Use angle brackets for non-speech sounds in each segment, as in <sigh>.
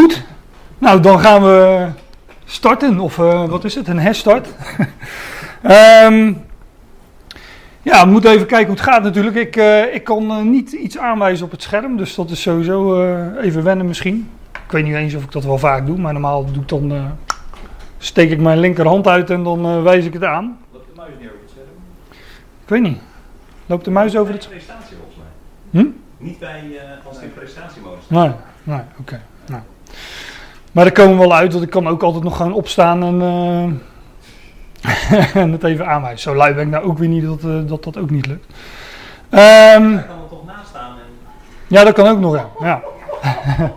Goed, nou dan gaan we starten, of uh, wat is het, een herstart. um, <laughs> ja, we moeten even kijken hoe het gaat natuurlijk. Ik, uh, ik kan uh, niet iets aanwijzen op het scherm, dus dat is sowieso even wennen misschien. Ik weet niet eens of ik dat wel vaak doe, maar normaal doe ik dan, steek ik mijn linkerhand uit en dan wijs ik het aan. Loopt de muis neer op het scherm? Ik weet niet. Loopt de muis over het scherm? prestatie volgens mij. Hm? Niet bij, als het in prestatiemodus staat. Nee, nee, oké. Okay. Nou. Maar er komen we wel uit, dat ik kan ook altijd nog gaan opstaan en, uh, <laughs> en het even aanwijzen. Zo lui ben ik nou ook weer niet dat uh, dat, dat ook niet lukt. Um, Daar kan er toch naast staan? En... Ja, dat kan ook nog, ja. ja. <laughs>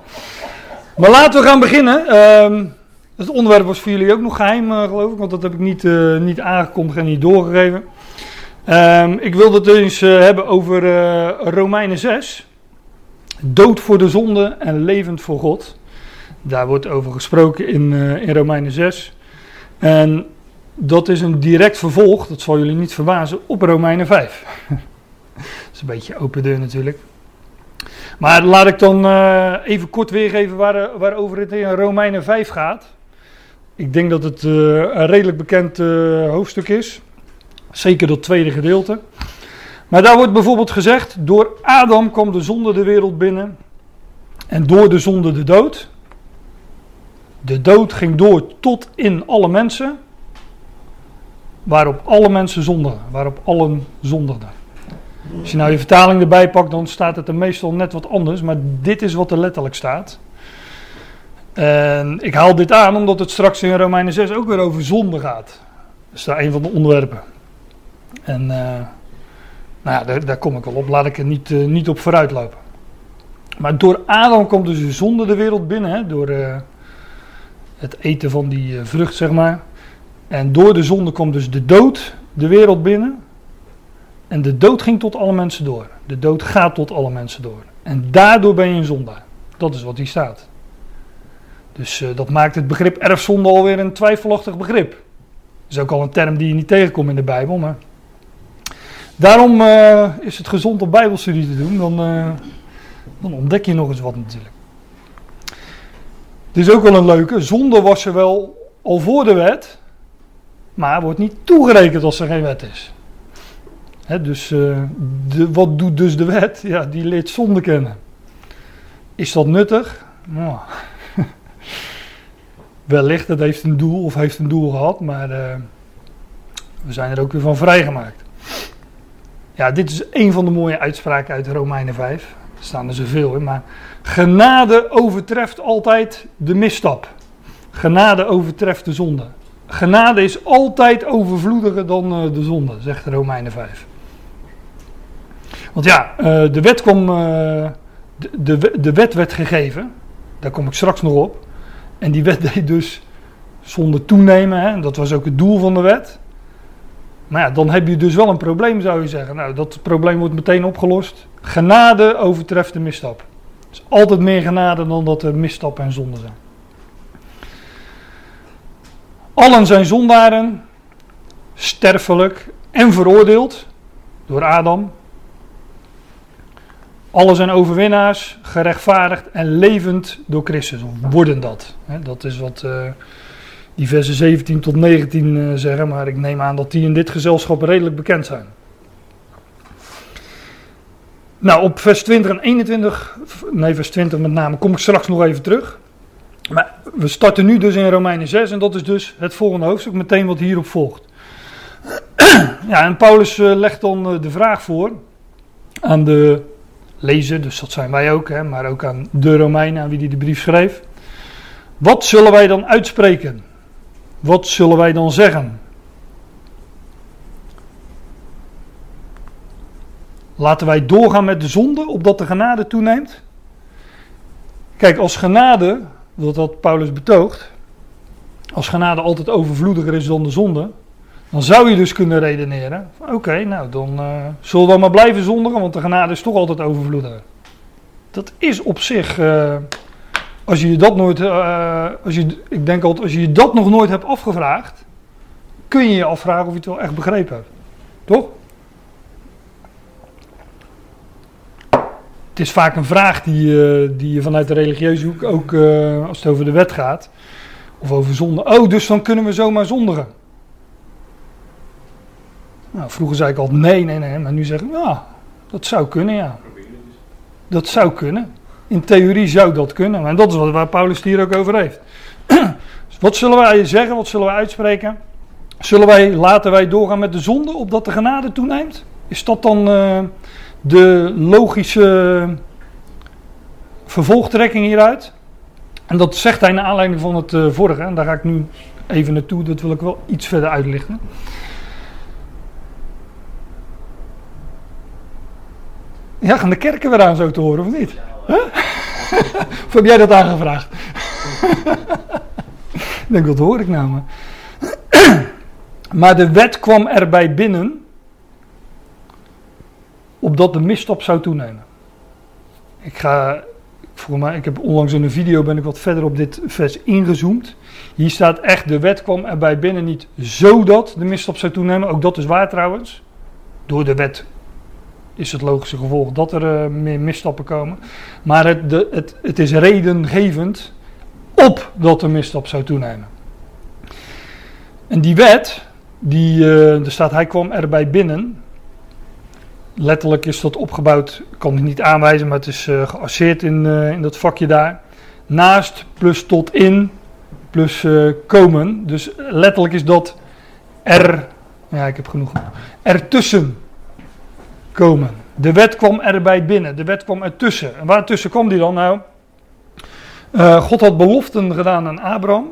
maar laten we gaan beginnen. Um, het onderwerp was voor jullie ook nog geheim, uh, geloof ik, want dat heb ik niet, niet aangekondigd en niet doorgegeven. Um, ik wilde het eens hebben over Romeinen 6. Dood voor de zonde en levend voor God. Daar wordt over gesproken in, uh, in Romeinen 6. En dat is een direct vervolg, dat zal jullie niet verbazen, op Romeinen 5. <laughs> dat is een beetje open deur natuurlijk. Maar laat ik dan uh, even kort weergeven waar, waarover het in Romeinen 5 gaat. Ik denk dat het een redelijk bekend hoofdstuk is. Zeker dat tweede gedeelte. Maar daar wordt bijvoorbeeld gezegd: Door Adam kwam de zonde de wereld binnen. En door de zonde de dood. De dood ging door tot in alle mensen, waarop alle mensen zondigen, waarop allen zondigden. Als je nou je vertaling erbij pakt, dan staat het er meestal net wat anders, maar dit is wat er letterlijk staat. En ik haal dit aan omdat het straks in Romeinen 6 ook weer over zonde gaat. Dat is daar een van de onderwerpen. En uh, nou ja, daar, daar, kom ik al op. Laat ik er niet, uh, niet op vooruit lopen. Maar door Adam komt dus de zonde de wereld binnen. Hè, door, uh, het eten van die eh, vrucht, zeg maar. En door de zonde komt dus de dood de wereld binnen. En de dood ging tot alle mensen door. De dood gaat tot alle mensen door. En daardoor ben je een zondaar. Dat is wat hier staat. Dus uh, dat maakt het begrip erfzonde alweer een twijfelachtig begrip. Dat is ook al een term die je niet tegenkomt in de Bijbel. Maar daarom uh, is het gezond om Bijbelstudie te doen. Dan, dan ontdek je nog eens wat natuurlijk. Dit is ook wel een leuke. Zonde was er wel al voor de wet, maar wordt niet toegerekend als er geen wet is. dus uh, de, wat doet dus de wet? Ja, die leert zonde kennen. Is dat nuttig? Nou, <laughs> wellicht, het heeft een doel of heeft een doel gehad, maar uh, we zijn er ook weer van vrijgemaakt. Ja, dit is een van de mooie uitspraken uit Romeinen 5. Er staan er zoveel in, maar genade overtreft altijd de misstap. Genade overtreft de zonde. Genade is altijd overvloediger dan uh, de zonde, zegt Romeinen 5. Want ja, uh, de wet de, de wet werd gegeven, daar kom ik straks nog op. En die wet <laughs> deed dus zonde toenemen, hè? dat was ook het doel van de wet. Maar ja, dan heb je dus wel een probleem, zou je zeggen. Nou, dat probleem wordt meteen opgelost. Genade overtreft de misstap. Is altijd meer genade dan dat er misstap en zonde zijn. Allen zijn zondaren, sterfelijk en veroordeeld door Adam. Allen zijn overwinnaars, gerechtvaardigd en levend door Christus. Of worden dat. Dat is wat uh, die versen 17 tot 19 uh, zeggen, maar ik neem aan dat die in dit gezelschap redelijk bekend zijn. Nou, op vers 20 en 21, nee, vers 20 met name, kom ik straks nog even terug. Maar we starten nu dus in Romeinen 6 en dat is dus het volgende hoofdstuk, meteen wat hierop volgt. <clears throat> Ja, en Paulus uh, legt dan uh, de vraag voor aan de lezer, dus dat zijn wij ook, hè, maar ook aan de Romeinen, aan wie die de brief schreef. Wat zullen wij dan uitspreken? Wat zullen wij dan zeggen? Laten wij doorgaan met de zonde, opdat de genade toeneemt? Kijk, als genade, wat dat Paulus betoogt, als genade altijd overvloediger is dan de zonde, dan zou je dus kunnen redeneren: oké, nou dan uh, zullen we maar blijven zondigen, want de genade is toch altijd overvloediger. Dat is op zich, uh, als je dat nooit, uh, als je, ik denk altijd, als je dat nog nooit hebt afgevraagd, kun je je afvragen of je het wel echt begrepen hebt. Toch? Het is vaak een vraag die, eh, die je vanuit de religieuze hoek ook eh, als het over de wet gaat. Of over zonde. Oh, dus dan kunnen we zomaar zondigen. Nou, vroeger zei ik altijd nee, nee, nee. Maar nu zeg ik, ja, dat zou kunnen, ja. Dat zou kunnen. In theorie zou dat kunnen. En dat is wat, waar Paulus het hier ook over heeft. <clears throat> Dus wat zullen wij zeggen? Wat zullen wij uitspreken? Zullen wij, laten wij doorgaan met de zonde opdat de genade toeneemt? Is dat dan eh, de logische vervolgtrekking hieruit? En dat zegt hij naar aanleiding van het eh, vorige. En daar ga ik nu even naartoe. Dat wil ik wel iets verder uitlichten. Ja, gaan de kerken weer aan zo te horen, of niet? Huh? <laughs> of heb jij dat aangevraagd? <laughs> ik denk, dat hoor ik nou maar. <clears throat> maar de wet kwam erbij binnen, opdat de misstap zou toenemen. Ik ga, voor mij, ik heb onlangs in een video ben ik wat verder op dit vers ingezoomd. Hier staat echt, de wet kwam erbij binnen niet zodat de misstap zou toenemen. Ook dat is waar trouwens. Door de wet is het logische gevolg dat er uh, meer misstappen komen. Maar het, de, het, het is redengevend op dat de misstap zou toenemen. En die wet, die, uh, er staat hij kwam erbij binnen. Letterlijk is dat opgebouwd, ik kan het niet aanwijzen, maar het is uh, geasseerd in, in dat vakje daar. Naast plus tot in plus komen. Dus letterlijk is dat er, ja ik heb genoeg, ertussen komen. De wet kwam erbij binnen, de wet kwam ertussen. En waartussen kwam die dan? Nou, God had beloften gedaan aan Abraham.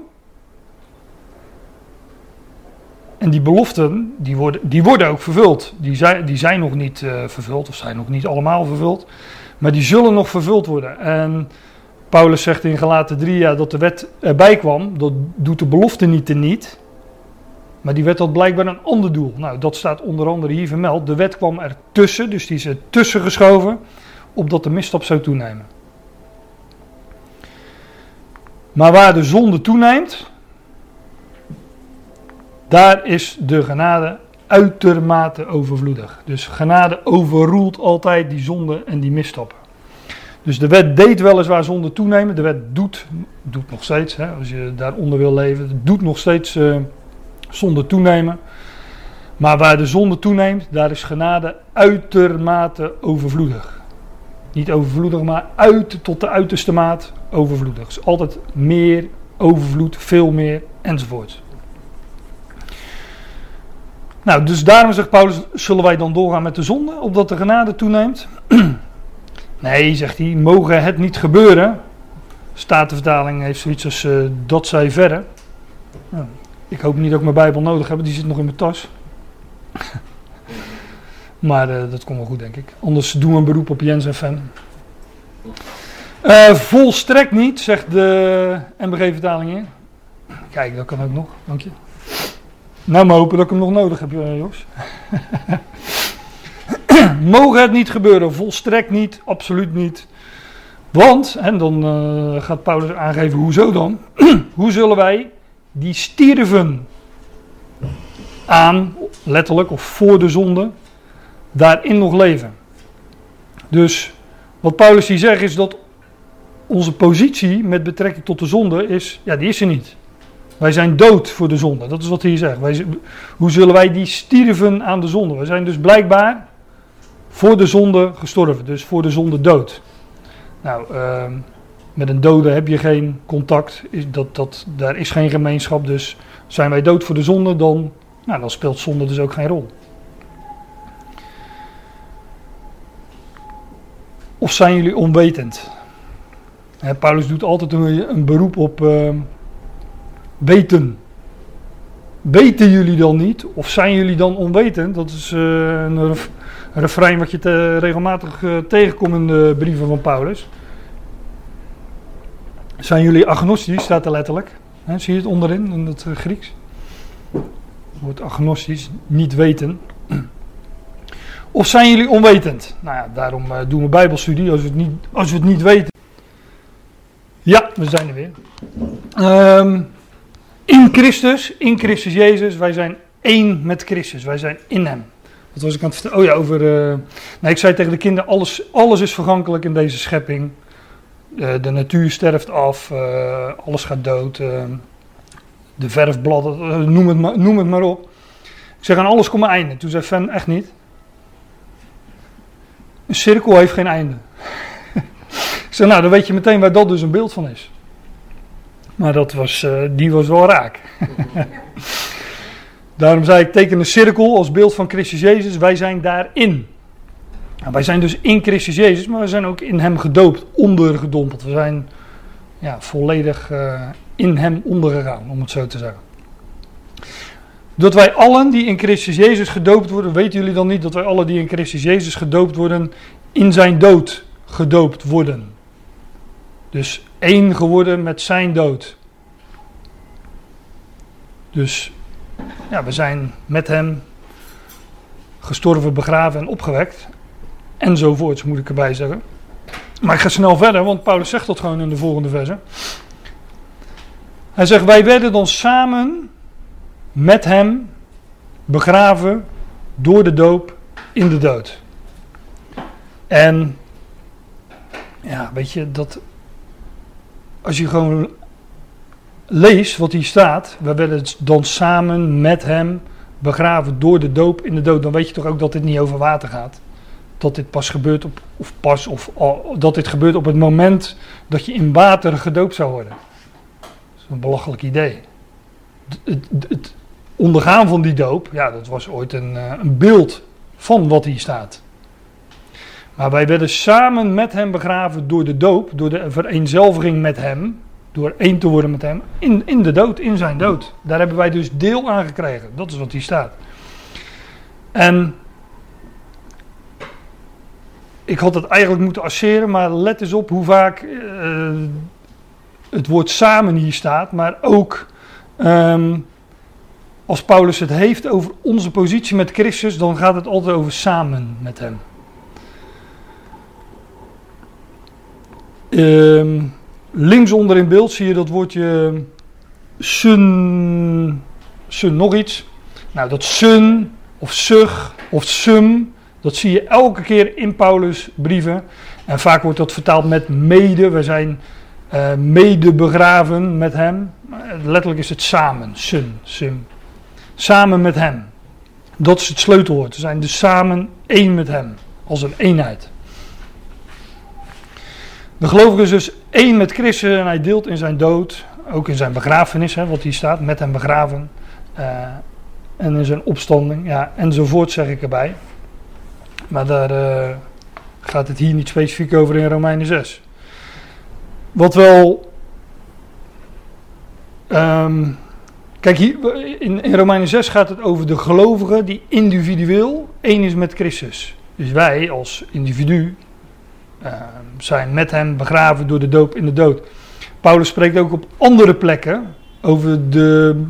En die beloften, die worden, die worden ook vervuld. Die zijn, die zijn nog niet uh, vervuld, of zijn nog niet allemaal vervuld. Maar die zullen nog vervuld worden. En Paulus zegt in Galaten 3 ja, dat de wet erbij kwam. Dat doet de belofte niet teniet. Maar die wet had blijkbaar een ander doel. Nou, dat staat onder andere hier vermeld. De wet kwam ertussen, dus die is er tussen geschoven, opdat de misstap zou toenemen. Maar waar de zonde toeneemt, daar is de genade uitermate overvloedig. Dus genade overroelt altijd die zonde en die misstappen. Dus de wet deed weliswaar zonde toenemen. De wet doet, doet nog steeds, hè, als je daaronder wil leven, doet nog steeds... Uh, zonde toenemen. Maar waar de zonde toeneemt, daar is genade uitermate overvloedig. Niet overvloedig, maar uit tot de uiterste maat overvloedig. Dus altijd meer, overvloed, veel meer enzovoort. Nou, dus daarom zegt Paulus, zullen wij dan doorgaan met de zonde, opdat de genade toeneemt? <clears throat> nee, zegt hij, mogen het niet gebeuren. Statenvertaling heeft zoiets als, uh, dat zij verre. Nou, ik hoop niet dat ik mijn Bijbel nodig heb, die zit nog in mijn tas. <laughs> maar uh, dat komt wel goed, denk ik. Anders doen we een beroep op Jens en Fan. Uh, volstrekt niet, zegt de MBG-vertaling in. Kijk, dat kan ook nog, dank je. Nou, maar hopen dat ik hem nog nodig heb, uh, Jos. <laughs> Mogen het niet gebeuren, volstrekt niet, absoluut niet. Want, en dan uh, gaat Paulus aangeven, hoezo dan? <clears throat> Hoe zullen wij die stierven aan, letterlijk of voor de zonde, daarin nog leven. Dus wat Paulus hier zegt is dat onze positie met betrekking tot de zonde is, ja, die is er niet. Wij zijn dood voor de zonde. Dat is wat hij zegt. Wij, hoe zullen wij die stierven aan de zonde? We zijn dus blijkbaar voor de zonde gestorven. Dus voor de zonde dood. Nou, uh, met een dode heb je geen contact, dat, dat, daar is geen gemeenschap. Dus zijn wij dood voor de zonde, dan, nou, dan speelt zonde dus ook geen rol. Of zijn jullie onwetend? Paulus doet altijd een, beroep op uh, weten. Weten jullie dan niet? Of zijn jullie dan onwetend? Dat is uh, een, refrein wat je te, regelmatig uh, tegenkomt in de brieven van Paulus. Zijn jullie agnostisch, staat er letterlijk. zie je het onderin in het eh, Grieks? Het woord agnostisch, niet weten. <clears throat> Of zijn jullie onwetend? Nou ja, daarom doen we bijbelstudie als we, het niet, als we het niet weten. Ja, we zijn er weer. Um, in Christus, in Christus Jezus, wij zijn één met Christus. Wij zijn in Hem. Wat was ik aan het vertellen? Oh ja, over. eh, nee, ik zei tegen de kinderen: alles, alles is vergankelijk in deze schepping. Eh, de natuur sterft af, eh, alles gaat dood. de verfbladden, noem, het maar, noem het maar op. Ik zeg: aan alles komt een einde. Toen zei Fan: echt niet. Een cirkel heeft geen einde. <laughs> ik zeg: nou, dan weet je meteen waar dat dus een beeld van is. Maar dat was, eh, die was wel raak. <laughs> Daarom zei ik, teken een cirkel als beeld van Christus Jezus. Wij zijn daarin. Nou, wij zijn dus in Christus Jezus, maar we zijn ook in hem gedoopt, ondergedompeld. We zijn ja, volledig eh, in hem ondergegaan, om het zo te zeggen. Dat wij allen die in Christus Jezus gedoopt worden, weten jullie dan niet dat wij allen die in Christus Jezus gedoopt worden, in zijn dood gedoopt worden. Dus één geworden met zijn dood. Dus ja, we zijn met hem gestorven, begraven en opgewekt. Enzovoorts moet ik erbij zeggen. Maar ik ga snel verder, want Paulus zegt dat gewoon in de volgende verse. Hij zegt, wij werden dan samen met hem begraven door de doop in de dood. En ja, weet je, dat als je gewoon leest wat hier staat, we werden dan samen met hem begraven door de doop in de dood, dan weet je toch ook dat dit niet over water gaat. Dat dit pas gebeurt op, of pas, of dat dit gebeurt op het moment dat je in water gedoopt zou worden. Dat is een belachelijk idee. Het, het, het ondergaan van die doop, ja, dat was ooit een, eh, een beeld van wat hier staat. Maar wij werden samen met hem begraven door de doop, door de vereenzelviging met hem, door één te worden met hem, in, in de dood, in zijn dood. Daar hebben wij dus deel aan gekregen. Dat is wat hier staat. En ik had het eigenlijk moeten asseren, maar let eens op hoe vaak eh, het woord samen hier staat, maar ook ehm, als Paulus het heeft over onze positie met Christus, dan gaat het altijd over samen met hem. Ehm, linksonder in beeld zie je dat woordje sun, sun nog iets. Nou, dat sun of sug of sum, dat zie je elke keer in Paulus brieven. En vaak wordt dat vertaald met mede. We zijn eh, mede begraven met hem. Letterlijk is het samen, sun, sum. Samen met hem. Dat is het sleutelwoord. We zijn dus samen één met hem. Als een eenheid. De gelovige is dus één met Christus en hij deelt in zijn dood, ook in zijn begrafenis, hè, wat hier staat, met hem begraven. eh, en in zijn opstanding, ja, enzovoort zeg ik erbij. Maar daar eh, gaat het hier niet specifiek over in Romeinen 6. Wat wel. ehm, kijk, hier, in, in Romeinen 6 gaat het over de gelovigen die individueel één is met Christus. Dus wij als individu zijn met hem begraven door de doop in de dood. Paulus spreekt ook op andere plekken over de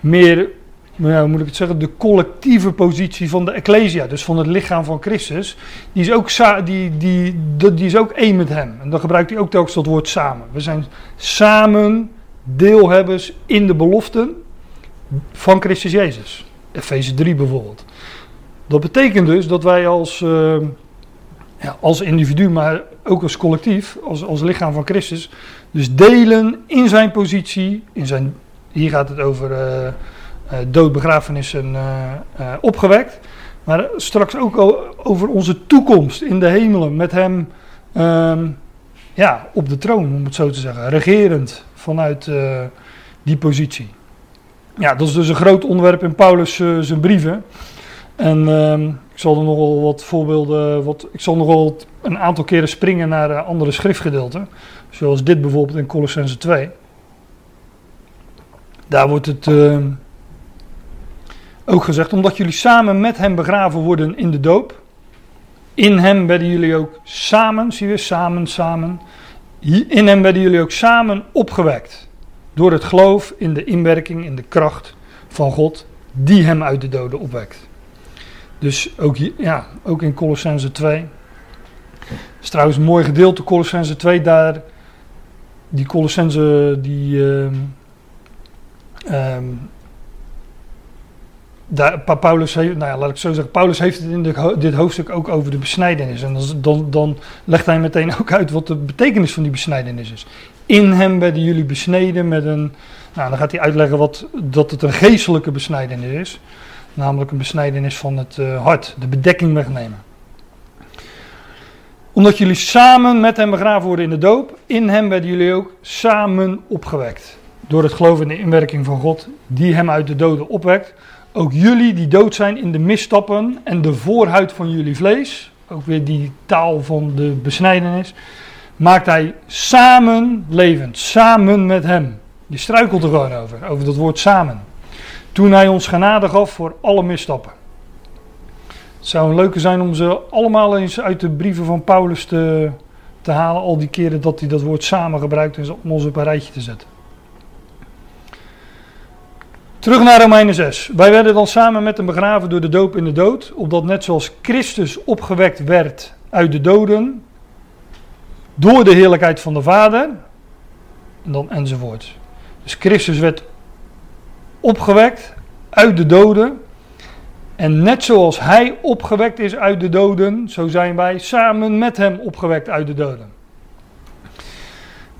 meer, nou hoe moet ik het zeggen, de collectieve positie van de Ecclesia, dus van het lichaam van Christus. Die is ook, die, die, die, is ook één met hem. En dan gebruikt hij ook telkens dat woord samen. We zijn samen deelhebbers in de beloften van Christus Jezus. Efeze 3 bijvoorbeeld. Dat betekent dus dat wij als, uh, ja, als individu, maar ook als collectief, als, als lichaam van Christus, dus delen in zijn positie, in zijn, hier gaat het over uh, uh, dood, begrafenis en uh, opgewekt, maar straks ook over onze toekomst in de hemelen met hem um, ja, op de troon, om het zo te zeggen, regerend vanuit die positie. Ja, dat is dus een groot onderwerp in Paulus zijn brieven. En ik zal er nogal wat voorbeelden, wat, ik zal nogal een aantal keren springen naar uh, andere schriftgedeelten. Zoals dit bijvoorbeeld in Colossense 2. Daar wordt het uh, ook gezegd, omdat jullie samen met hem begraven worden in de doop. In hem werden jullie ook samen, zie je, samen, samen. In hem werden jullie ook samen opgewekt. Door het geloof in de inwerking, in de kracht van God, die hem uit de doden opwekt. Dus ook, ja, ook in Colossense 2. Dat is trouwens een mooi gedeelte, Colossense 2. Daar, die Colossense, die, um, Paulus, heeft, nou ja, laat ik zo zeggen, Paulus heeft het in dit ho- dit hoofdstuk ook over de besnijdenis. En dan, dan legt hij meteen <laughs> ook uit wat de betekenis van die besnijdenis is. In hem werden jullie besneden met een, nou dan gaat hij uitleggen wat, dat het een geestelijke besnijdenis is. Namelijk een besnijdenis van het eh, hart, de bedekking wegnemen. Omdat jullie samen met hem begraven worden in de doop, in hem werden jullie ook samen opgewekt. Door het geloof in de inwerking van God, die hem uit de doden opwekt. Ook jullie die dood zijn in de misstappen en de voorhuid van jullie vlees, ook weer die taal van de besnijdenis, maakt hij samen levend, samen met hem. Je struikelt er gewoon over, over dat woord samen. Toen hij ons genade gaf voor alle misstappen. Het zou een leuke zijn om ze allemaal eens uit de brieven van Paulus te, te halen, al die keren dat hij dat woord samen gebruikt en om ons op een rijtje te zetten. Terug naar Romeinen 6. Wij werden dan samen met hem begraven door de doop in de dood, opdat net zoals Christus opgewekt werd uit de doden, door de heerlijkheid van de Vader, en dan enzovoort. Dus Christus werd opgewekt uit de doden, en net zoals hij opgewekt is uit de doden, zo zijn wij samen met hem opgewekt uit de doden.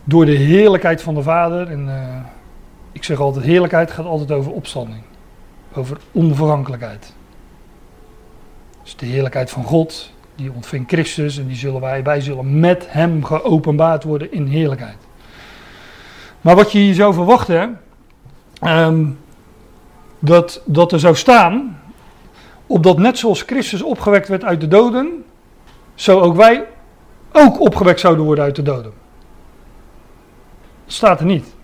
Door de heerlijkheid van de Vader, en eh, ik zeg altijd, heerlijkheid gaat altijd over opstanding. Over onvergankelijkheid. Dus de heerlijkheid van God, die ontving Christus en die zullen wij, wij zullen met hem geopenbaard worden in heerlijkheid. Maar wat je hier zou verwachten, ehm, dat, dat er zou staan, opdat net zoals Christus opgewekt werd uit de doden, zo ook wij ook opgewekt zouden worden uit de doden. Dat staat er niet.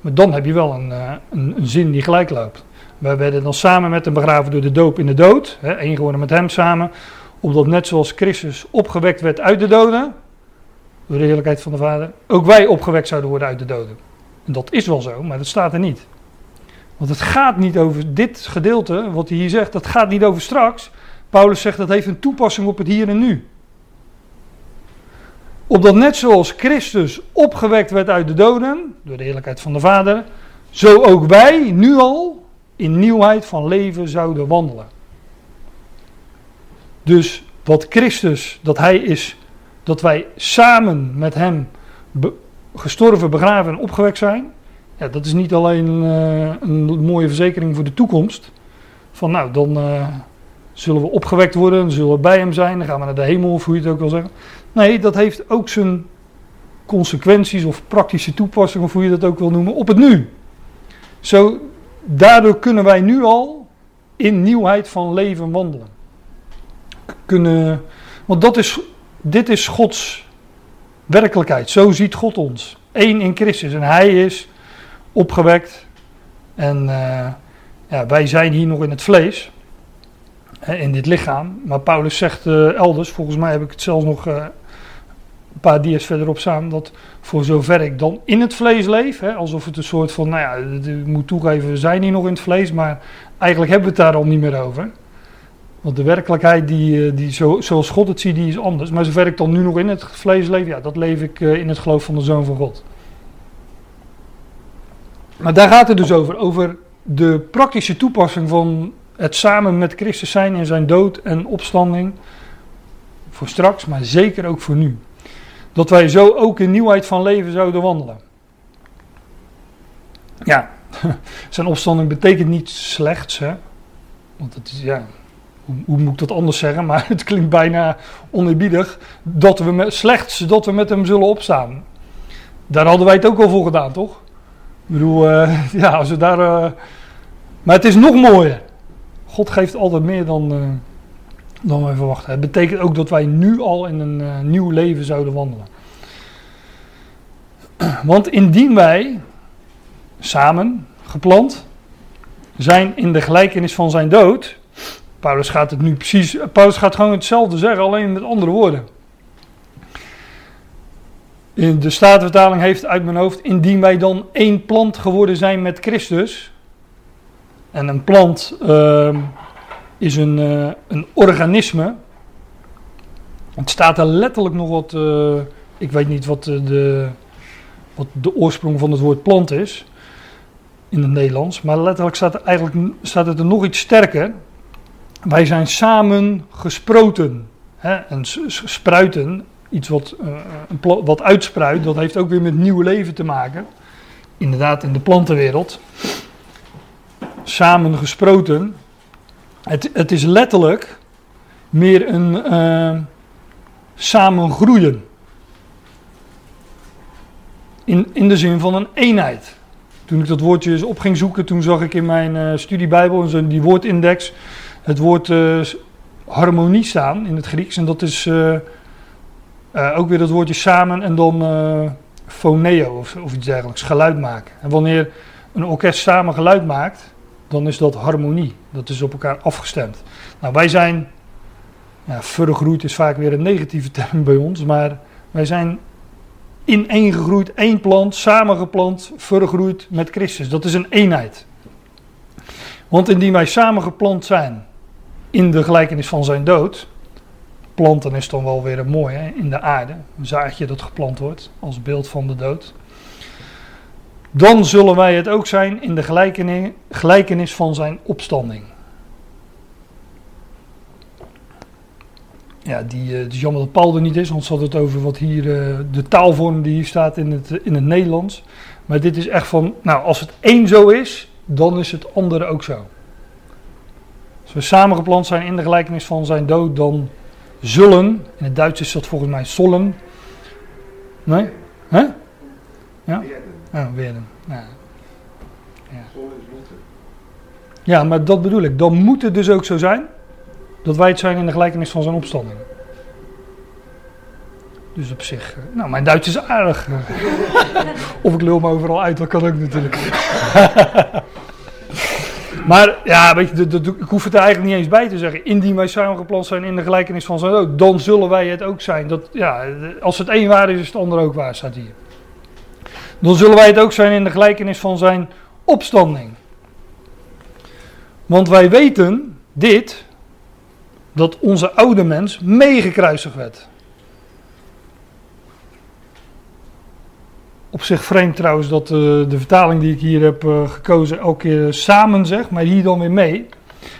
Maar dan heb je wel een, eh, een, een zin die gelijk loopt. Wij werden dan samen met hem begraven door de doop in de dood. Hè, één geworden met hem samen. Opdat net zoals Christus opgewekt werd uit de doden. Door de heerlijkheid van de Vader. Ook wij opgewekt zouden worden uit de doden. En dat is wel zo, maar dat staat er niet. Want het gaat niet over dit gedeelte, wat hij hier zegt, dat gaat niet over straks. Paulus zegt dat heeft een toepassing op het hier en nu. Opdat net zoals Christus opgewekt werd uit de doden, door de heerlijkheid van de Vader, zo ook wij nu al in nieuwheid van leven zouden wandelen. Dus wat Christus, dat Hij is, dat wij samen met Hem gestorven, begraven en opgewekt zijn, ja, dat is niet alleen eh, een mooie verzekering voor de toekomst. Van nou, dan eh, zullen we opgewekt worden, dan zullen we bij Hem zijn, dan gaan we naar de hemel, of hoe je het ook wil zeggen. Nee, dat heeft ook zijn consequenties of praktische toepassingen, of hoe je dat ook wil noemen, op het nu. Zo, daardoor kunnen wij nu al in nieuwheid van leven wandelen. Kunnen, want dat is, dit is Gods werkelijkheid. Zo ziet God ons. Eén in Christus. En Hij is opgewekt. En eh, ja, wij zijn hier nog in het vlees. hè, In dit lichaam. Maar Paulus zegt eh, elders, volgens mij heb ik het zelfs nog eh, een paar dia's verderop staan, dat voor zover ik dan in het vlees leef, hè, alsof het een soort van, nou ja, ik moet toegeven, we zijn hier nog in het vlees, maar eigenlijk hebben we het daar al niet meer over. Want de werkelijkheid, die, eh, die zo, zoals God het ziet, die is anders. Maar zover ik dan nu nog in het vlees leef, ja, dat leef ik eh, in het geloof van de Zoon van God. Maar daar gaat het dus over, over de praktische toepassing van het samen met Christus zijn in zijn dood en opstanding. Voor straks, maar zeker ook voor nu. Dat wij zo ook in nieuwheid van leven zouden wandelen. Ja, <laughs> zijn opstanding betekent niet slechts, hè. Want het is, ja, hoe, hoe moet ik dat anders zeggen? Maar <laughs> het klinkt bijna oneerbiedig. Dat we met, slechts dat we met hem zullen opstaan. Daar hadden wij het ook al voor gedaan, toch? Ik bedoel, eh, <laughs> ja, als we daar... eh, maar het is nog mooier. God geeft altijd meer dan, eh, dan wij verwachten. Het betekent ook dat wij nu al in een nieuw leven zouden wandelen. <clears throat> Want indien wij samen geplant zijn in de gelijkenis van zijn dood. Paulus gaat het nu precies. Paulus gaat gewoon hetzelfde zeggen, alleen met andere woorden. De Statenvertaling heeft uit mijn hoofd. Indien wij dan één plant geworden zijn met Christus. En een plant ehm, is een, eh, een organisme. Het staat er letterlijk nog wat. eh, ik weet niet wat, eh, de, wat de oorsprong van het woord plant is. in het Nederlands. Maar letterlijk staat, er eigenlijk, staat het er nog iets sterker. Wij zijn samen gesproten. Hè? En spruiten, iets wat, eh, wat uitspruit, dat heeft ook weer met nieuw leven te maken. Inderdaad, in de plantenwereld. Samen gesproten. Het, het is letterlijk meer een eh, samen groeien. In, in de zin van een eenheid. Toen ik dat woordje eens op ging zoeken, toen zag ik in mijn eh, studiebijbel, in die woordindex, het woord harmonie staan in het Grieks. En dat is eh, ook weer dat woordje samen en dan phoneo of, of iets dergelijks, geluid maken. En wanneer een orkest samen geluid maakt, dan is dat harmonie. Dat is op elkaar afgestemd. Nou, wij zijn, ja, vergroeid is vaak weer een negatieve term bij ons, maar wij zijn ineengegroeid, één plant, samengeplant, vergroeid met Christus. Dat is een eenheid. Want indien wij samengeplant zijn in de gelijkenis van zijn dood, planten is dan wel weer mooi hè, in de aarde, een zaadje dat geplant wordt als beeld van de dood. Dan zullen wij het ook zijn in de gelijkenis, van zijn opstanding. Ja, die, eh, het is jammer dat Paul er niet is, want had het over wat hier, eh, de taalvorm die hier staat in het, in het Nederlands. Maar dit is echt van, nou, als het één zo is, dan is het andere ook zo. Als we samengeplant zijn in de gelijkenis van zijn dood, dan zullen, in het Duits is dat volgens mij sollen. Nee? Hè? Ja? Ja, werden. Ja. ja, maar dat bedoel ik. Dan moet het dus ook zo zijn dat wij het zijn in de gelijkenis van zijn opstanding. Dus op zich, eh, nou, mijn Duits is aardig. eh. <laughs> of ik lul me overal uit, dat kan ook natuurlijk. <laughs> maar ja, weet je, ik hoef het er eigenlijk niet eens bij te zeggen. Indien wij samengeplant zijn in de gelijkenis van zijn dood, dan zullen wij het ook zijn. Dat, ja, als het één waar is, is het ander ook waar, staat hier. Dan zullen wij het ook zijn in de gelijkenis van zijn opstanding. Want wij weten dit, dat onze oude mens meegekruisigd werd. Op zich vreemd trouwens dat eh, de vertaling die ik hier heb eh, gekozen elke keer samen zegt, maar hier dan weer mee.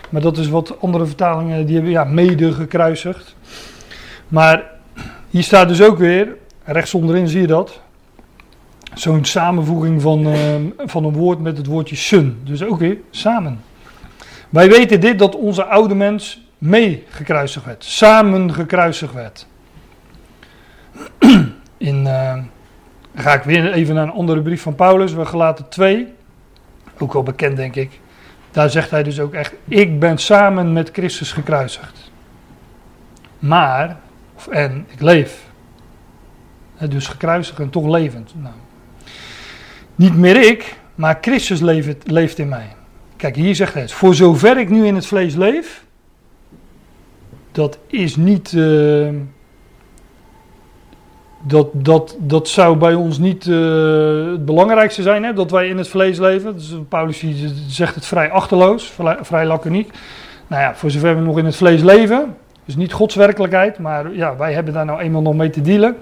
Maar dat is wat andere vertalingen, die hebben ja, mede gekruisigd. Maar hier staat dus ook weer, rechts onderin zie je dat, zo'n samenvoeging van, eh, van een woord met het woordje sun. Dus ook weer samen. Wij weten dit, dat onze oude mens mee gekruisigd werd, samen gekruisigd werd. <clears throat> In, dan ga ik weer even naar een andere brief van Paulus, we gelaten 2, ook wel bekend denk ik. Daar zegt hij dus ook echt, ik ben samen met Christus gekruisigd. Maar, en, ik leef. Dus gekruisigd en toch levend. Nou, niet meer ik, maar Christus leeft, leeft in mij. Kijk, hier zegt hij. Voor zover ik nu in het vlees leef, dat is niet. eh, dat, dat, dat zou bij ons niet eh, het belangrijkste zijn, hè, dat wij in het vlees leven. Dus Paulus die zegt het vrij achterloos, vrij, vrij laconiek. Nou ja, voor zover we nog in het vlees leven, dus niet Gods werkelijkheid, maar ja, wij hebben daar nou eenmaal nog mee te dealen.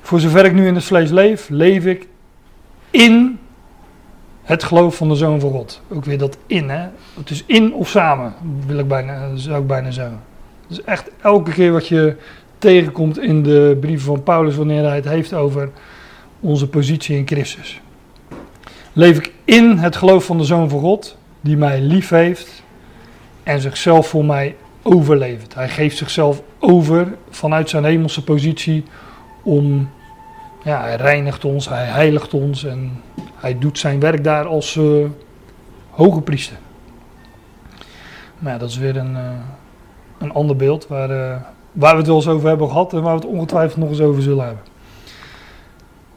Voor zover ik nu in het vlees leef, leef ik in het geloof van de Zoon van God. Ook weer dat in, hè. Het is in of samen, wil ik bijna, zou ik bijna zeggen. Dus echt elke keer wat je tegenkomt in de brieven van Paulus wanneer hij het heeft over onze positie in Christus. Leef ik in het geloof van de Zoon van God, die mij lief heeft en zichzelf voor mij overlevert. Hij geeft zichzelf over vanuit zijn hemelse positie om, ja, hij reinigt ons, hij heiligt ons en hij doet zijn werk daar als uh, hoge priester. Maar dat is weer een, uh, een ander beeld waar, uh, waar we het wel eens over hebben gehad en waar we het ongetwijfeld nog eens over zullen hebben.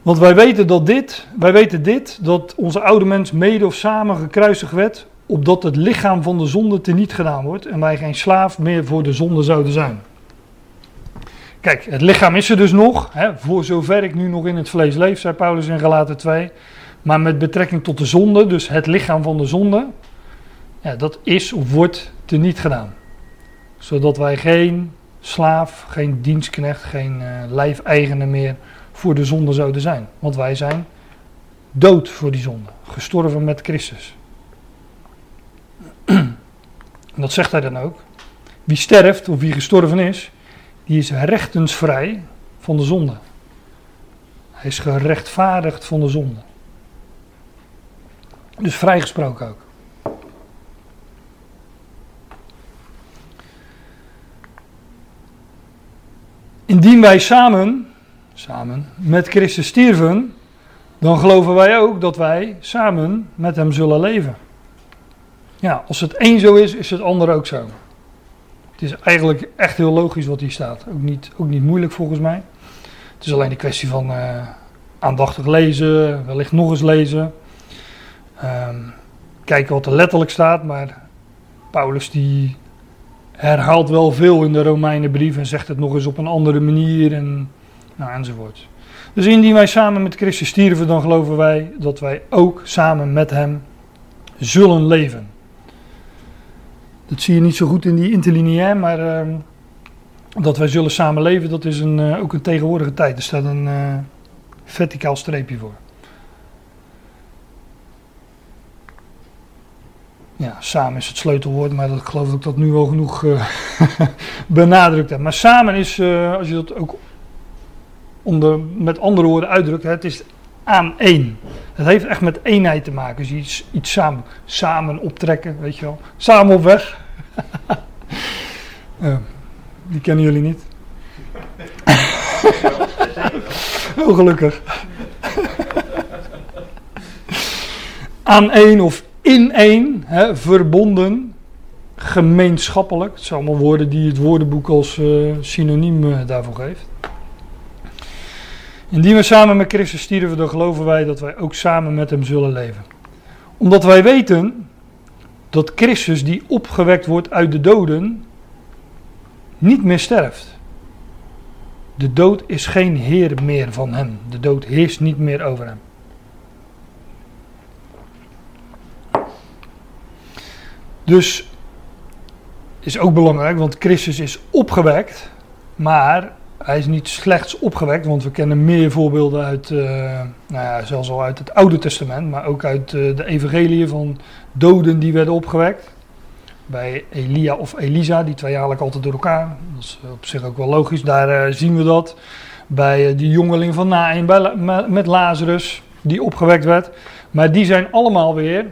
Want wij weten dat dit, wij weten dit, dat onze oude mens mede of samen gekruisigd werd, opdat het lichaam van de zonde teniet gedaan wordt en wij geen slaaf meer voor de zonde zouden zijn. Kijk, het lichaam is er dus nog, hè, voor zover ik nu nog in het vlees leef, zei Paulus in Galaten 2. Maar met betrekking tot de zonde, dus het lichaam van de zonde, ja, dat is of wordt teniet gedaan. Zodat wij geen slaaf, geen dienstknecht, geen uh, lijfeigene meer voor de zonde zouden zijn. Want wij zijn dood voor die zonde. Gestorven met Christus. En dat zegt hij dan ook. Wie sterft of wie gestorven is, die is rechtensvrij van de zonde. Hij is gerechtvaardigd van de zonde. Dus vrijgesproken ook. Indien wij samen, samen met Christus stierven, dan geloven wij ook dat wij samen met Hem zullen leven. Ja, als het één zo is, is het ander ook zo. Het is eigenlijk echt heel logisch wat hier staat. Ook niet, ook niet moeilijk volgens mij. Het is alleen een kwestie van uh, aandachtig lezen, wellicht nog eens lezen. Um, kijken wat er letterlijk staat, maar Paulus die herhaalt wel veel in de Romeinenbrief en zegt het nog eens op een andere manier en, nou, enzovoort. Dus indien wij samen met Christus stierven, dan geloven wij dat wij ook samen met Hem zullen leven. Dat zie je niet zo goed in die interlineair, maar uh, dat wij zullen samen leven, dat is een, uh, ook een tegenwoordige tijd. Er staat een uh, verticaal streepje voor. Ja, samen is het sleutelwoord, maar dat, ik geloof dat ik dat nu wel genoeg uh, <laughs> benadrukt heb. Maar samen is, uh, als je dat ook onder, met andere woorden uitdrukt, het is aan één. Het heeft echt met eenheid te maken. Dus iets, iets samen, samen optrekken, weet je wel. Samen op weg. uh, <laughs> die kennen jullie niet. <laughs> oh, gelukkig. aan één of in één, hè, verbonden, gemeenschappelijk. Het zijn allemaal woorden die het woordenboek als uh, synoniem uh, daarvoor geeft. Indien we samen met Christus stierven, dan geloven wij dat wij ook samen met hem zullen leven. Omdat wij weten dat Christus, die opgewekt wordt uit de doden, niet meer sterft. De dood is geen heer meer van hem. De dood heerst niet meer over hem. Dus is ook belangrijk, want Christus is opgewekt, maar hij is niet slechts opgewekt, want we kennen meer voorbeelden uit, uh, nou ja, zelfs al uit het Oude Testament, maar ook uit uh, de evangeliën van doden die werden opgewekt. Bij Elia of Elisa, die twee eigenlijk altijd door elkaar. Dat is op zich ook wel logisch, daar uh, zien we dat. Bij die jongeling van bij, met Lazarus, die opgewekt werd. Maar die zijn allemaal weer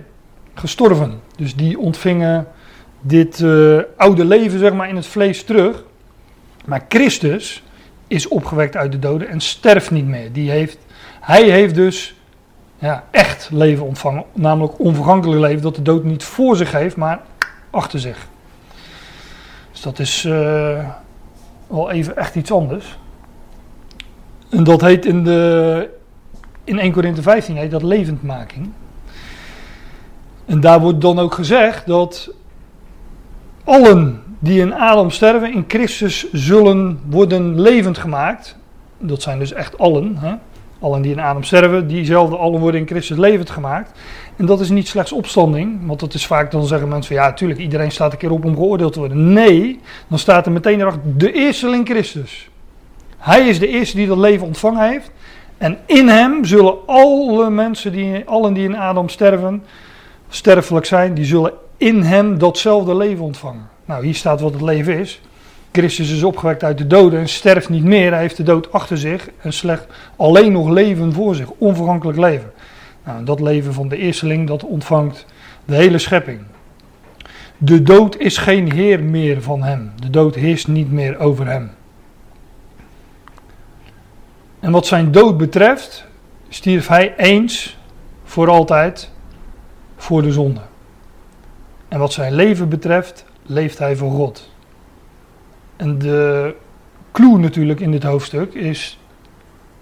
gestorven. Dus die ontvingen dit uh, oude leven zeg maar, in het vlees terug. Maar Christus is opgewekt uit de doden en sterft niet meer. Die heeft, hij heeft dus ja, echt leven ontvangen. Namelijk onvergankelijk leven dat de dood niet voor zich heeft, maar achter zich. Dus dat is uh, wel even echt iets anders. En dat heet in, de, in 1 Korinthe 15 heet dat levendmaking. En daar wordt dan ook gezegd dat allen die in Adam sterven in Christus zullen worden levend gemaakt. Dat zijn dus echt allen. Hè? Allen die in Adam sterven, diezelfde allen worden in Christus levend gemaakt. En dat is niet slechts opstanding, want dat is vaak dan zeggen mensen van ja, natuurlijk, iedereen staat een keer op om geoordeeld te worden. Nee, dan staat er meteen erachter de eerste in Christus. Hij is de eerste die dat leven ontvangen heeft. En in hem zullen alle mensen, die, allen die in Adam sterven, sterfelijk zijn, die zullen in hem datzelfde leven ontvangen. Nou, hier staat wat het leven is. Christus is opgewekt uit de doden en sterft niet meer. Hij heeft de dood achter zich en slecht alleen nog leven voor zich. Onvergankelijk leven. Nou, dat leven van de eersteling, dat ontvangt de hele schepping. De dood is geen heer meer van hem. De dood heerst niet meer over hem. En wat zijn dood betreft, stierf hij eens voor altijd voor de zonde. En wat zijn leven betreft, leeft hij voor God. En de clue natuurlijk in dit hoofdstuk is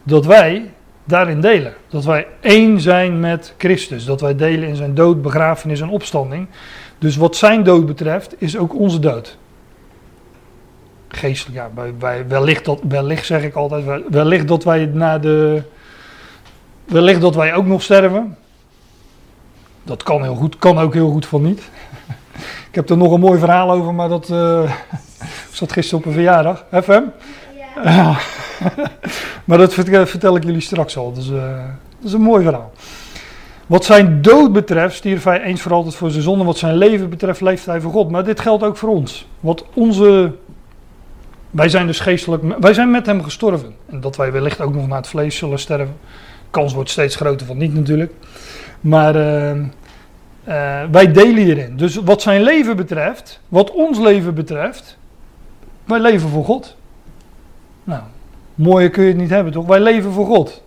dat wij daarin delen. Dat wij één zijn met Christus. Dat wij delen in zijn dood, begrafenis en opstanding. Dus wat zijn dood betreft, is ook onze dood. Geestelijk, ja, wellicht, dat, wellicht zeg ik altijd, wellicht dat wij na de. Wellicht dat wij ook nog sterven. Dat kan heel goed, kan ook heel goed van niet. Ik heb er nog een mooi verhaal over, maar dat uh, <laughs> zat gisteren op een verjaardag. FM? Ja. <laughs> maar dat vertel, vertel, ik jullie straks al. Dus, uh, dat is een mooi verhaal. Wat zijn dood betreft, stierf hij eens voor altijd voor zijn zonde. Wat zijn leven betreft, leeft hij voor God. Maar dit geldt ook voor ons. Wat onze. Wij zijn dus geestelijk. Wij zijn met hem gestorven. En dat wij wellicht ook nog naar het vlees zullen sterven. Kans wordt steeds groter van niet natuurlijk. Maar uh, uh, wij delen hierin. Dus wat zijn leven betreft, wat ons leven betreft, wij leven voor God. Nou, mooier kun je het niet hebben, toch? Wij leven voor God.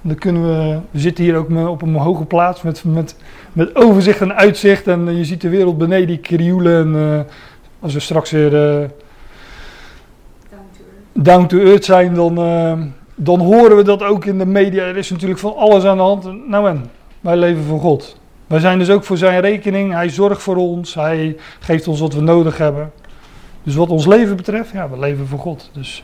Dan kunnen we, we zitten hier ook op een hoge plaats met, met, met overzicht en uitzicht. En je ziet de wereld beneden die krioelen. En uh, als we straks weer uh, down to earth zijn, dan, dan horen we dat ook in de media. Er is natuurlijk van alles aan de hand. Nou en, wij leven voor God. Wij zijn dus ook voor zijn rekening. Hij zorgt voor ons. Hij geeft ons wat we nodig hebben. Dus wat ons leven betreft, ja, we leven voor God. Dus...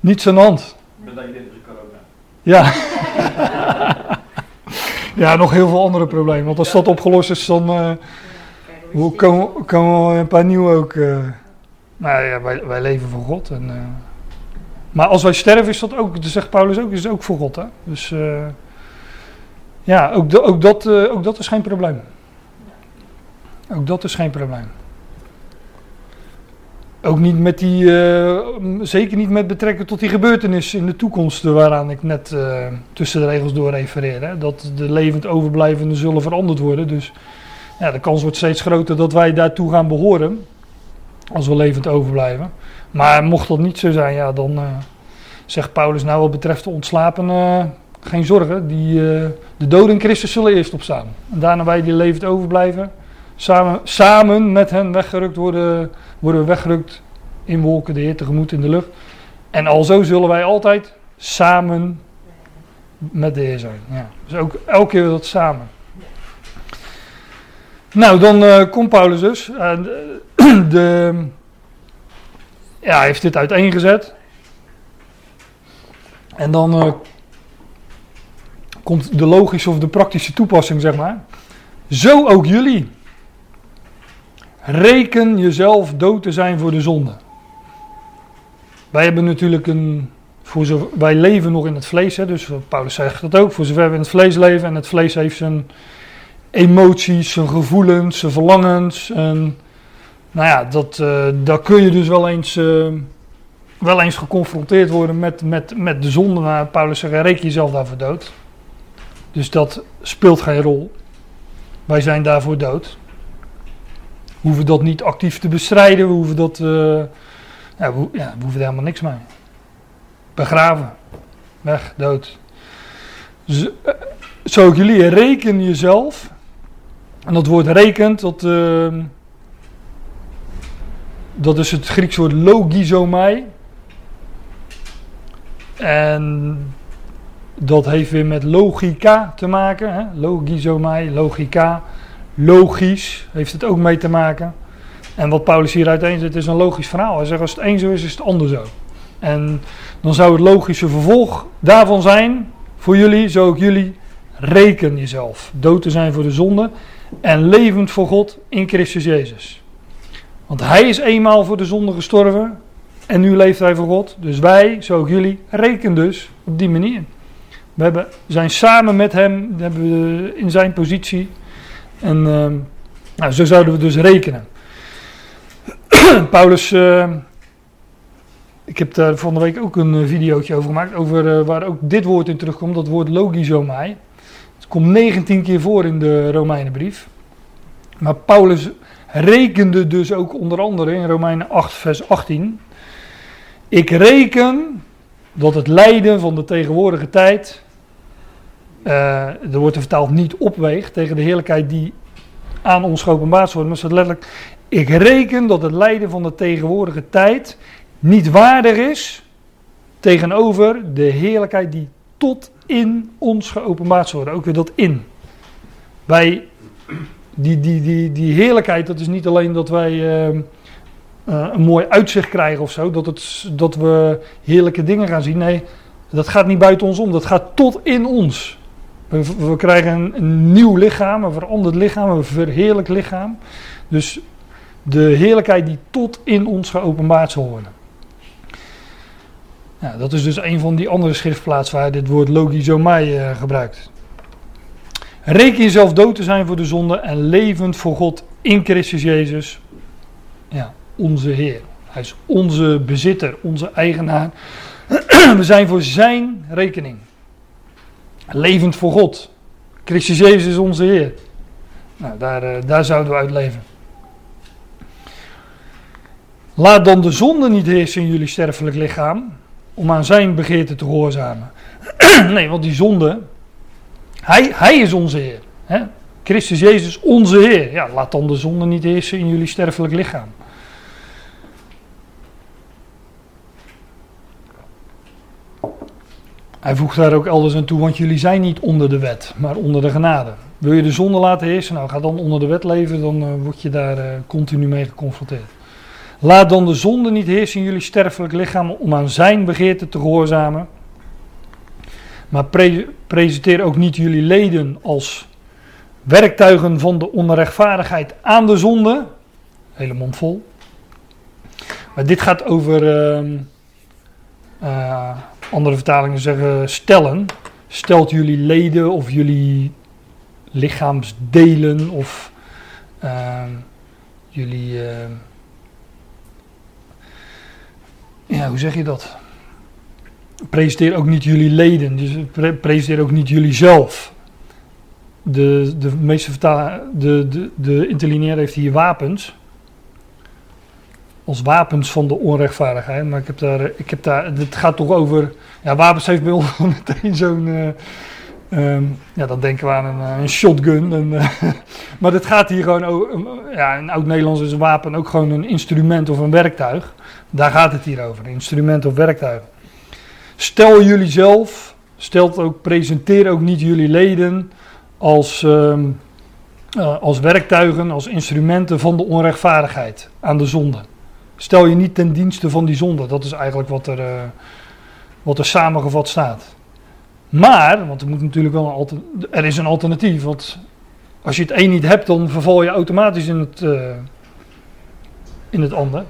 Niets aan de hand. Ben dat je dit corona? Ja. <laughs> ja, nog heel veel andere problemen. Want als dat opgelost is, dan uh, komen, komen een paar nieuwe ook. Uh, ja, wij, wij leven voor God. En, uh, maar als wij sterven, is dat ook, dat zegt Paulus ook, is het ook voor God. Hè? Dus ja, ook, ook, dat, ook dat is geen probleem. Ook dat is geen probleem. Ook niet met die, zeker niet met betrekking tot die gebeurtenis in de toekomst waaraan ik net tussen de regels door refereer. Dat de levend overblijvenden zullen veranderd worden. Dus ja, de kans wordt steeds groter dat wij daartoe gaan behoren. Als we levend overblijven. Maar mocht dat niet zo zijn, ja, dan uh, zegt Paulus nou wat betreft de ontslapenen, geen zorgen. Die, de doden in Christus zullen eerst opstaan. En daarna wij die levend overblijven, samen, samen met hen weggerukt worden worden we weggerukt in wolken de Heer tegemoet in de lucht. En alzo zullen wij altijd samen met de Heer zijn. Ja. Dus ook elke keer dat samen. Nou, dan uh, komt Paulus dus. Uh, <clears throat> de, ja, heeft dit uiteengezet. En dan uh, komt de logische of de praktische toepassing, zeg maar. Zo ook jullie. Reken jezelf dood te zijn voor de zonde. Wij hebben natuurlijk een. Voor wij leven nog in het vlees, hè, dus Paulus zegt dat ook. Voor zover we in het vlees leven en het vlees heeft zijn emoties, zijn gevoelens, zijn verlangens. En, nou ja, dat, uh, daar kun je dus wel eens, uh, wel eens geconfronteerd worden met, met, met de zonde. Maar Paulus zegt: reken jezelf daarvoor dood. Dus dat speelt geen rol. Wij zijn daarvoor dood hoeven dat niet actief te bestrijden. We hoeven dat. Ja, we, ja, we hoeven er helemaal niks mee. Begraven. Weg, dood. Z zo ook jullie, reken jezelf. En dat woord rekent, dat, uh, dat is het Grieks woord logizomai. En dat heeft weer met logica te maken. Hè? Logizomai, logica logisch heeft het ook mee te maken. En wat Paulus hier uiteenzet is een logisch verhaal. Hij zegt als het een zo is, is het ander zo. En dan zou het logische vervolg daarvan zijn, voor jullie, zo ook jullie, reken jezelf. Dood te zijn voor de zonde en levend voor God in Christus Jezus. Want hij is eenmaal voor de zonde gestorven en nu leeft hij voor God. Dus wij, zo ook jullie, reken dus op die manier. We hebben, zijn samen met hem, hebben in zijn positie en uh, nou, zo zouden we dus rekenen. <clears throat> Paulus, uh, ik heb daar van week ook een uh, videootje over gemaakt, over uh, waar ook dit woord in terugkomt, dat woord logizomai. Komt 19 keer voor in de Romeinenbrief. Maar Paulus rekende dus ook onder andere in Romeinen 8, vers 18. Ik reken dat het lijden van de tegenwoordige tijd uh, er wordt er vertaald niet opweegt tegen de heerlijkheid die aan ons geopenbaard wordt. Maar het letterlijk, ik reken dat het lijden van de tegenwoordige tijd niet waardig is tegenover de heerlijkheid die tot in ons geopenbaard wordt. Ook weer dat in. Wij, die, die, die, die heerlijkheid, dat is niet alleen dat wij uh, uh, een mooi uitzicht krijgen of zo, dat, het, dat we heerlijke dingen gaan zien. Nee, dat gaat niet buiten ons om, dat gaat tot in ons. We, krijgen een, nieuw lichaam, een veranderd lichaam, een verheerlijk lichaam. Dus de heerlijkheid die tot in ons geopenbaard zal worden. Dat is dus een van die andere schriftplaatsen waar dit woord logizomai uh, gebruikt. Reken jezelf dood te zijn voor de zonde en levend voor God in Christus Jezus. Ja, onze Heer. Hij is onze bezitter, onze eigenaar. <clears throat> We zijn voor zijn rekening. Levend voor God. Christus Jezus is onze Heer. Nou, daar, uh, daar zouden we uit leven. Laat dan de zonde niet heersen in jullie sterfelijk lichaam, om aan zijn begeerte te gehoorzamen. <clears throat> nee, want die zonde, hij, hij is onze Heer. Hè? Christus Jezus, onze Heer. Ja, laat dan de zonde niet heersen in jullie sterfelijk lichaam. Hij voegt daar ook elders aan toe, want jullie zijn niet onder de wet, maar onder de genade. Wil je de zonde laten heersen? Nou, ga dan onder de wet leven, dan uh, word je daar uh, continu mee geconfronteerd. Laat dan de zonde niet heersen in jullie sterfelijk lichaam om aan zijn begeerte te gehoorzamen. Maar pre presenteer ook niet jullie leden als werktuigen van de onrechtvaardigheid aan de zonde. Hele mond vol. Maar dit gaat over, uh, uh, andere vertalingen zeggen stellen. Stelt jullie leden of jullie lichaamsdelen of ehm, jullie ehm, ja, hoe zeg je dat? Presenteer ook niet jullie leden, dus presenteer ook niet jullie zelf. De, de meeste vertalen, de, de, de interlineair heeft hier wapens. Als wapens van de onrechtvaardigheid. Maar ik heb daar, ik heb daar, het gaat toch over, ja, wapens heeft bij ons <laughs> meteen zo'n, uh, um, ja, dan denken we aan een, eh, een shotgun. En, uh, <laughs> maar het gaat hier gewoon, over, ja, in oud-Nederlands is een wapen ook gewoon een instrument of een werktuig. Daar gaat het hier over, instrument of werktuig. Stel jullie zelf, stelt ook, presenteer ook niet jullie leden als, uh, uh, als werktuigen, als instrumenten van de onrechtvaardigheid aan de zonde. Stel je niet ten dienste van die zonde. Dat is eigenlijk wat er, wat er samengevat staat. Maar, want er moet natuurlijk wel een er is een alternatief. Want als je het een niet hebt, dan verval je automatisch in het, uh, in het ander.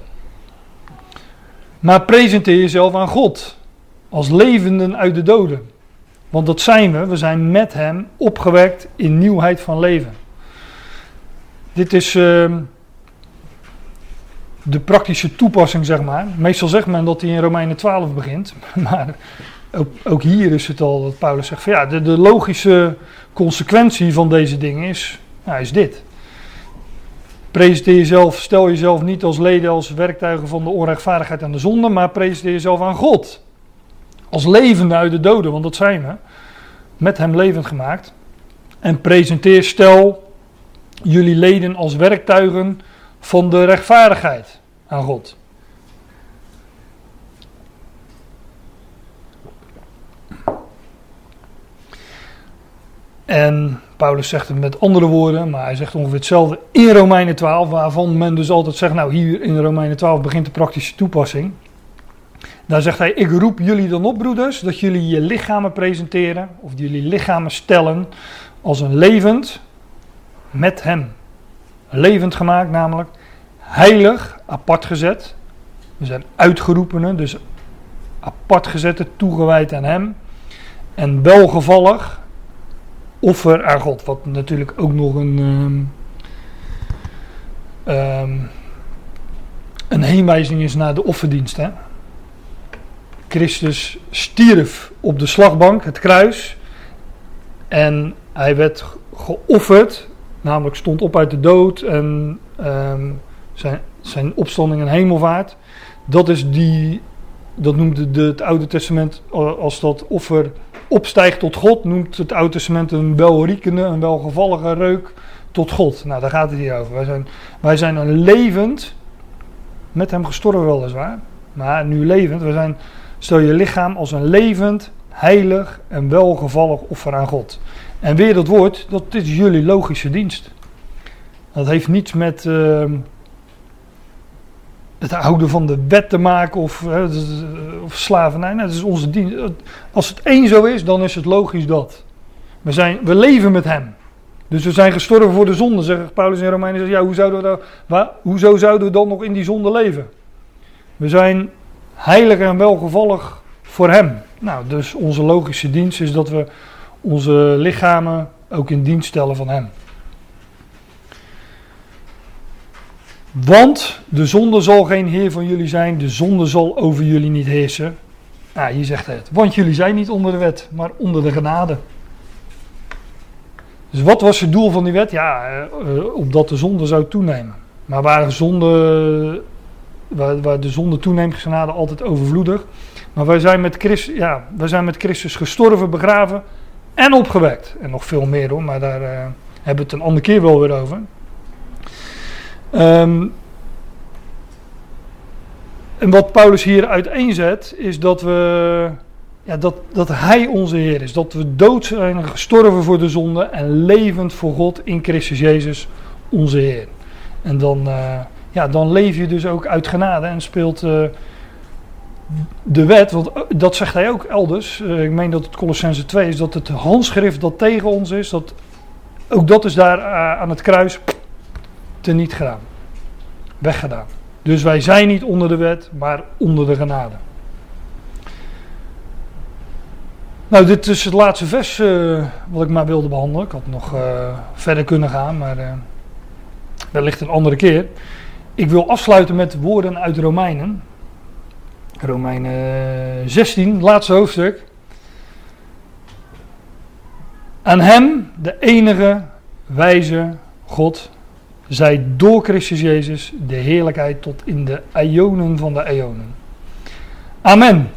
Maar presenteer jezelf aan God als levenden uit de doden. Want dat zijn we. We zijn met Hem opgewekt in nieuwheid van leven. Dit is uh, de praktische toepassing, zeg maar. Meestal zegt men dat hij in Romeinen 12 begint. <laughs> Maar ook, hier is het al dat Paulus zegt van ja, de, de logische consequentie van deze dingen is, is dit. Presenteer jezelf, stel jezelf niet als leden, als werktuigen van de onrechtvaardigheid en de zonde, maar presenteer jezelf aan God. Als levende uit de doden, want dat zijn we. Met hem levend gemaakt. En presenteer, stel jullie leden als werktuigen van de rechtvaardigheid aan God. En Paulus zegt het met andere woorden, maar hij zegt ongeveer hetzelfde in Romeinen 12, waarvan men dus altijd zegt, nou hier in Romeinen 12 begint de praktische toepassing. Daar zegt hij, ik roep jullie dan op broeders, dat jullie je lichamen presenteren, of jullie lichamen stellen, als een levend, met hem. Levend gemaakt namelijk, heilig, apart gezet. We zijn uitgeroepenen, dus apart gezette, toegewijd aan hem. En welgevallig, offer aan God. Wat natuurlijk ook nog een, um, um, een heenwijzing is naar de offerdienst. Hè? Christus stierf op de slagbank, het kruis. En hij werd geofferd, namelijk stond op uit de dood en um, zijn, zijn opstanding en hemelvaart. Dat is die, dat noemde de, het Oude Testament als dat offer opstijgt tot God, noemt het Oude Testament een welriekende, een welgevallige reuk tot God. Nou, daar gaat het hier over. Wij zijn, wij zijn een levend, met hem gestorven weliswaar, maar nu levend. We zijn, stel je lichaam als een levend, heilig en welgevallig offer aan God. En weer dat woord, dat is jullie logische dienst. Dat heeft niets met uh, het houden van de wet te maken of, uh, of slavernij. Nee, dat is onze dienst. Als het één zo is, dan is het logisch dat. We, zijn, we leven met hem. Dus we zijn gestorven voor de zonde, zegt Paulus in Romeinen. Ja, hoe zouden, we dan, waar, hoezo zouden we dan nog in die zonde leven? We zijn heilig en welgevallig voor Hem. Nou, dus onze logische dienst is dat we onze lichamen ook in dienst stellen van Hem. Want de zonde zal geen heer van jullie zijn, de zonde zal over jullie niet heersen. Nou, hier zegt het. Want jullie zijn niet onder de wet, maar onder de genade. Dus wat was het doel van die wet? Ja, uh, opdat de zonde zou toenemen. Maar waar, zonde, waar, waar de zonde toeneemt, genade altijd overvloedig. Maar wij zijn, met Christus, ja, wij zijn met Christus gestorven, begraven en opgewekt. En nog veel meer hoor, maar daar uh, hebben we het een andere keer wel weer over. Um, en wat Paulus hier uiteenzet, is dat, we, ja, dat, dat Hij onze Heer is. Dat we dood zijn gestorven voor de zonde en levend voor God in Christus Jezus, onze Heer. En dan, uh, ja, dan leef je dus ook uit genade en speelt uh, de wet, want dat zegt hij ook elders. Ik meen dat het Colossense 2 is, dat het handschrift dat tegen ons is, dat, ook dat is daar aan het kruis teniet gedaan. Weggedaan. Dus wij zijn niet onder de wet, maar onder de genade. Nou, dit is het laatste vers uh, wat ik maar wilde behandelen. Ik had nog uh, verder kunnen gaan, maar uh, wellicht een andere keer. Ik wil afsluiten met woorden uit Romeinen. Romeinen 16, laatste hoofdstuk. Aan hem, de enige wijze God, zij door Christus Jezus de heerlijkheid tot in de eonen van de eonen. Amen.